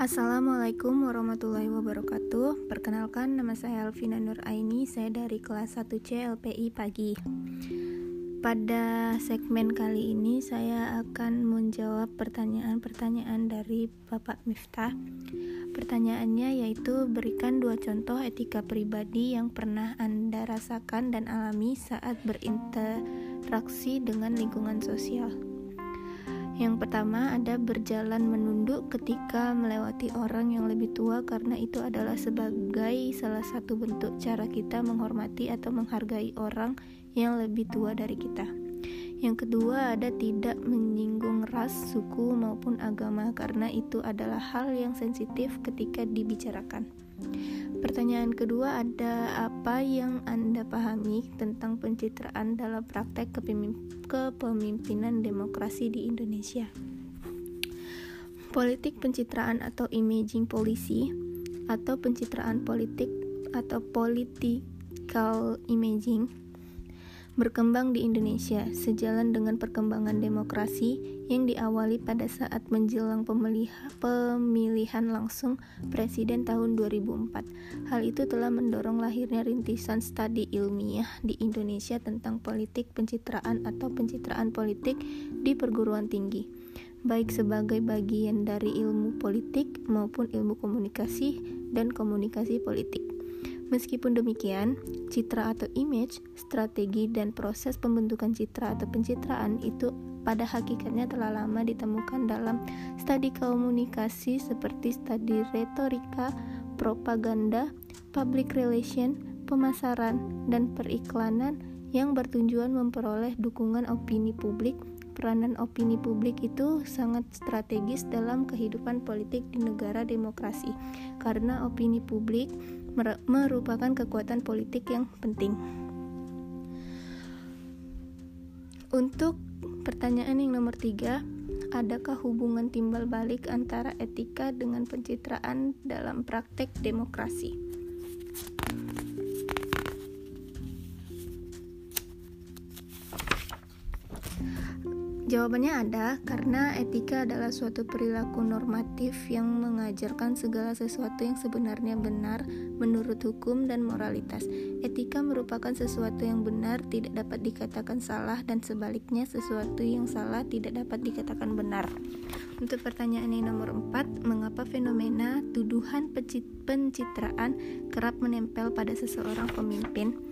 Assalamualaikum warahmatullahi wabarakatuh. Perkenalkan nama saya Alvina Nur Aini. Saya dari kelas 1C LPI Pagi. Pada segmen kali ini saya akan menjawab pertanyaan-pertanyaan dari Bapak Miftah. Pertanyaannya yaitu berikan dua contoh etika pribadi yang pernah Anda rasakan dan alami saat berinteraksi dengan lingkungan sosial yang pertama ada berjalan menunduk ketika melewati orang yang lebih tua karena itu adalah sebagai salah satu bentuk cara kita menghormati atau menghargai orang yang lebih tua dari kita. Yang kedua ada tidak menyinggung ras, suku maupun agama karena itu adalah hal yang sensitif ketika dibicarakan. Pertanyaan kedua ada apa yang Anda pahami tentang pencitraan dalam praktek kepemimpinan demokrasi di Indonesia? Politik pencitraan atau imaging policy atau pencitraan politik atau political imaging berkembang di Indonesia sejalan dengan perkembangan demokrasi yang diawali pada saat menjelang pemilihan langsung presiden tahun 2004. Hal itu telah mendorong lahirnya rintisan studi ilmiah di Indonesia tentang politik pencitraan atau pencitraan politik di perguruan tinggi, baik sebagai bagian dari ilmu politik maupun ilmu komunikasi dan komunikasi politik. Meskipun demikian, citra atau image, strategi, dan proses pembentukan citra atau pencitraan itu pada hakikatnya telah lama ditemukan dalam studi komunikasi seperti studi retorika, propaganda, public relation, pemasaran, dan periklanan yang bertujuan memperoleh dukungan opini publik. Peranan opini publik itu sangat strategis dalam kehidupan politik di negara demokrasi, karena opini publik merupakan kekuatan politik yang penting. Untuk pertanyaan yang nomor tiga, adakah hubungan timbal balik antara etika dengan pencitraan dalam praktek demokrasi? Jawabannya ada, karena etika adalah suatu perilaku normatif yang mengajarkan segala sesuatu yang sebenarnya benar menurut hukum dan moralitas. Etika merupakan sesuatu yang benar tidak dapat dikatakan salah dan sebaliknya sesuatu yang salah tidak dapat dikatakan benar. Untuk pertanyaan yang nomor 4, mengapa fenomena tuduhan pencitraan kerap menempel pada seseorang pemimpin?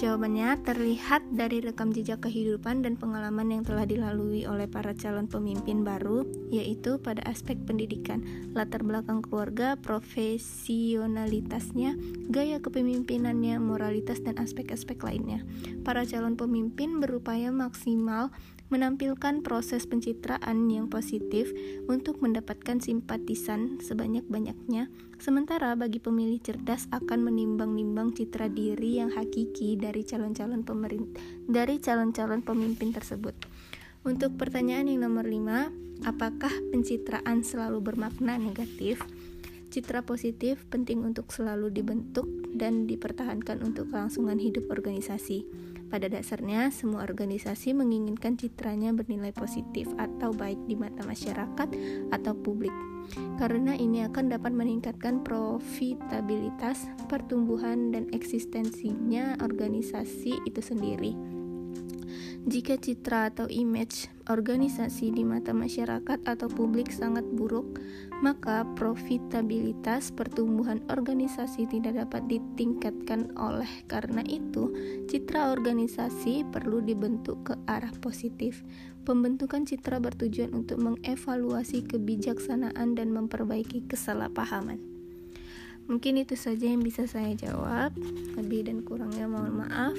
Jawabannya terlihat dari rekam jejak kehidupan dan pengalaman yang telah dilalui oleh para calon pemimpin baru, yaitu pada aspek pendidikan, latar belakang keluarga, profesionalitasnya, gaya kepemimpinannya, moralitas, dan aspek-aspek lainnya. Para calon pemimpin berupaya maksimal menampilkan proses pencitraan yang positif untuk mendapatkan simpatisan sebanyak-banyaknya, sementara bagi pemilih cerdas akan menimbang-nimbang citra diri yang hakiki dari calon-calon dari calon-calon pemimpin tersebut. Untuk pertanyaan yang nomor 5, apakah pencitraan selalu bermakna negatif? Citra positif penting untuk selalu dibentuk dan dipertahankan untuk kelangsungan hidup organisasi. Pada dasarnya, semua organisasi menginginkan citranya bernilai positif atau baik di mata masyarakat atau publik, karena ini akan dapat meningkatkan profitabilitas, pertumbuhan, dan eksistensinya organisasi itu sendiri. Jika citra atau image organisasi di mata masyarakat atau publik sangat buruk, maka profitabilitas pertumbuhan organisasi tidak dapat ditingkatkan oleh karena itu, citra organisasi perlu dibentuk ke arah positif. Pembentukan citra bertujuan untuk mengevaluasi kebijaksanaan dan memperbaiki kesalahpahaman. Mungkin itu saja yang bisa saya jawab. Lebih dan kurangnya mohon maaf.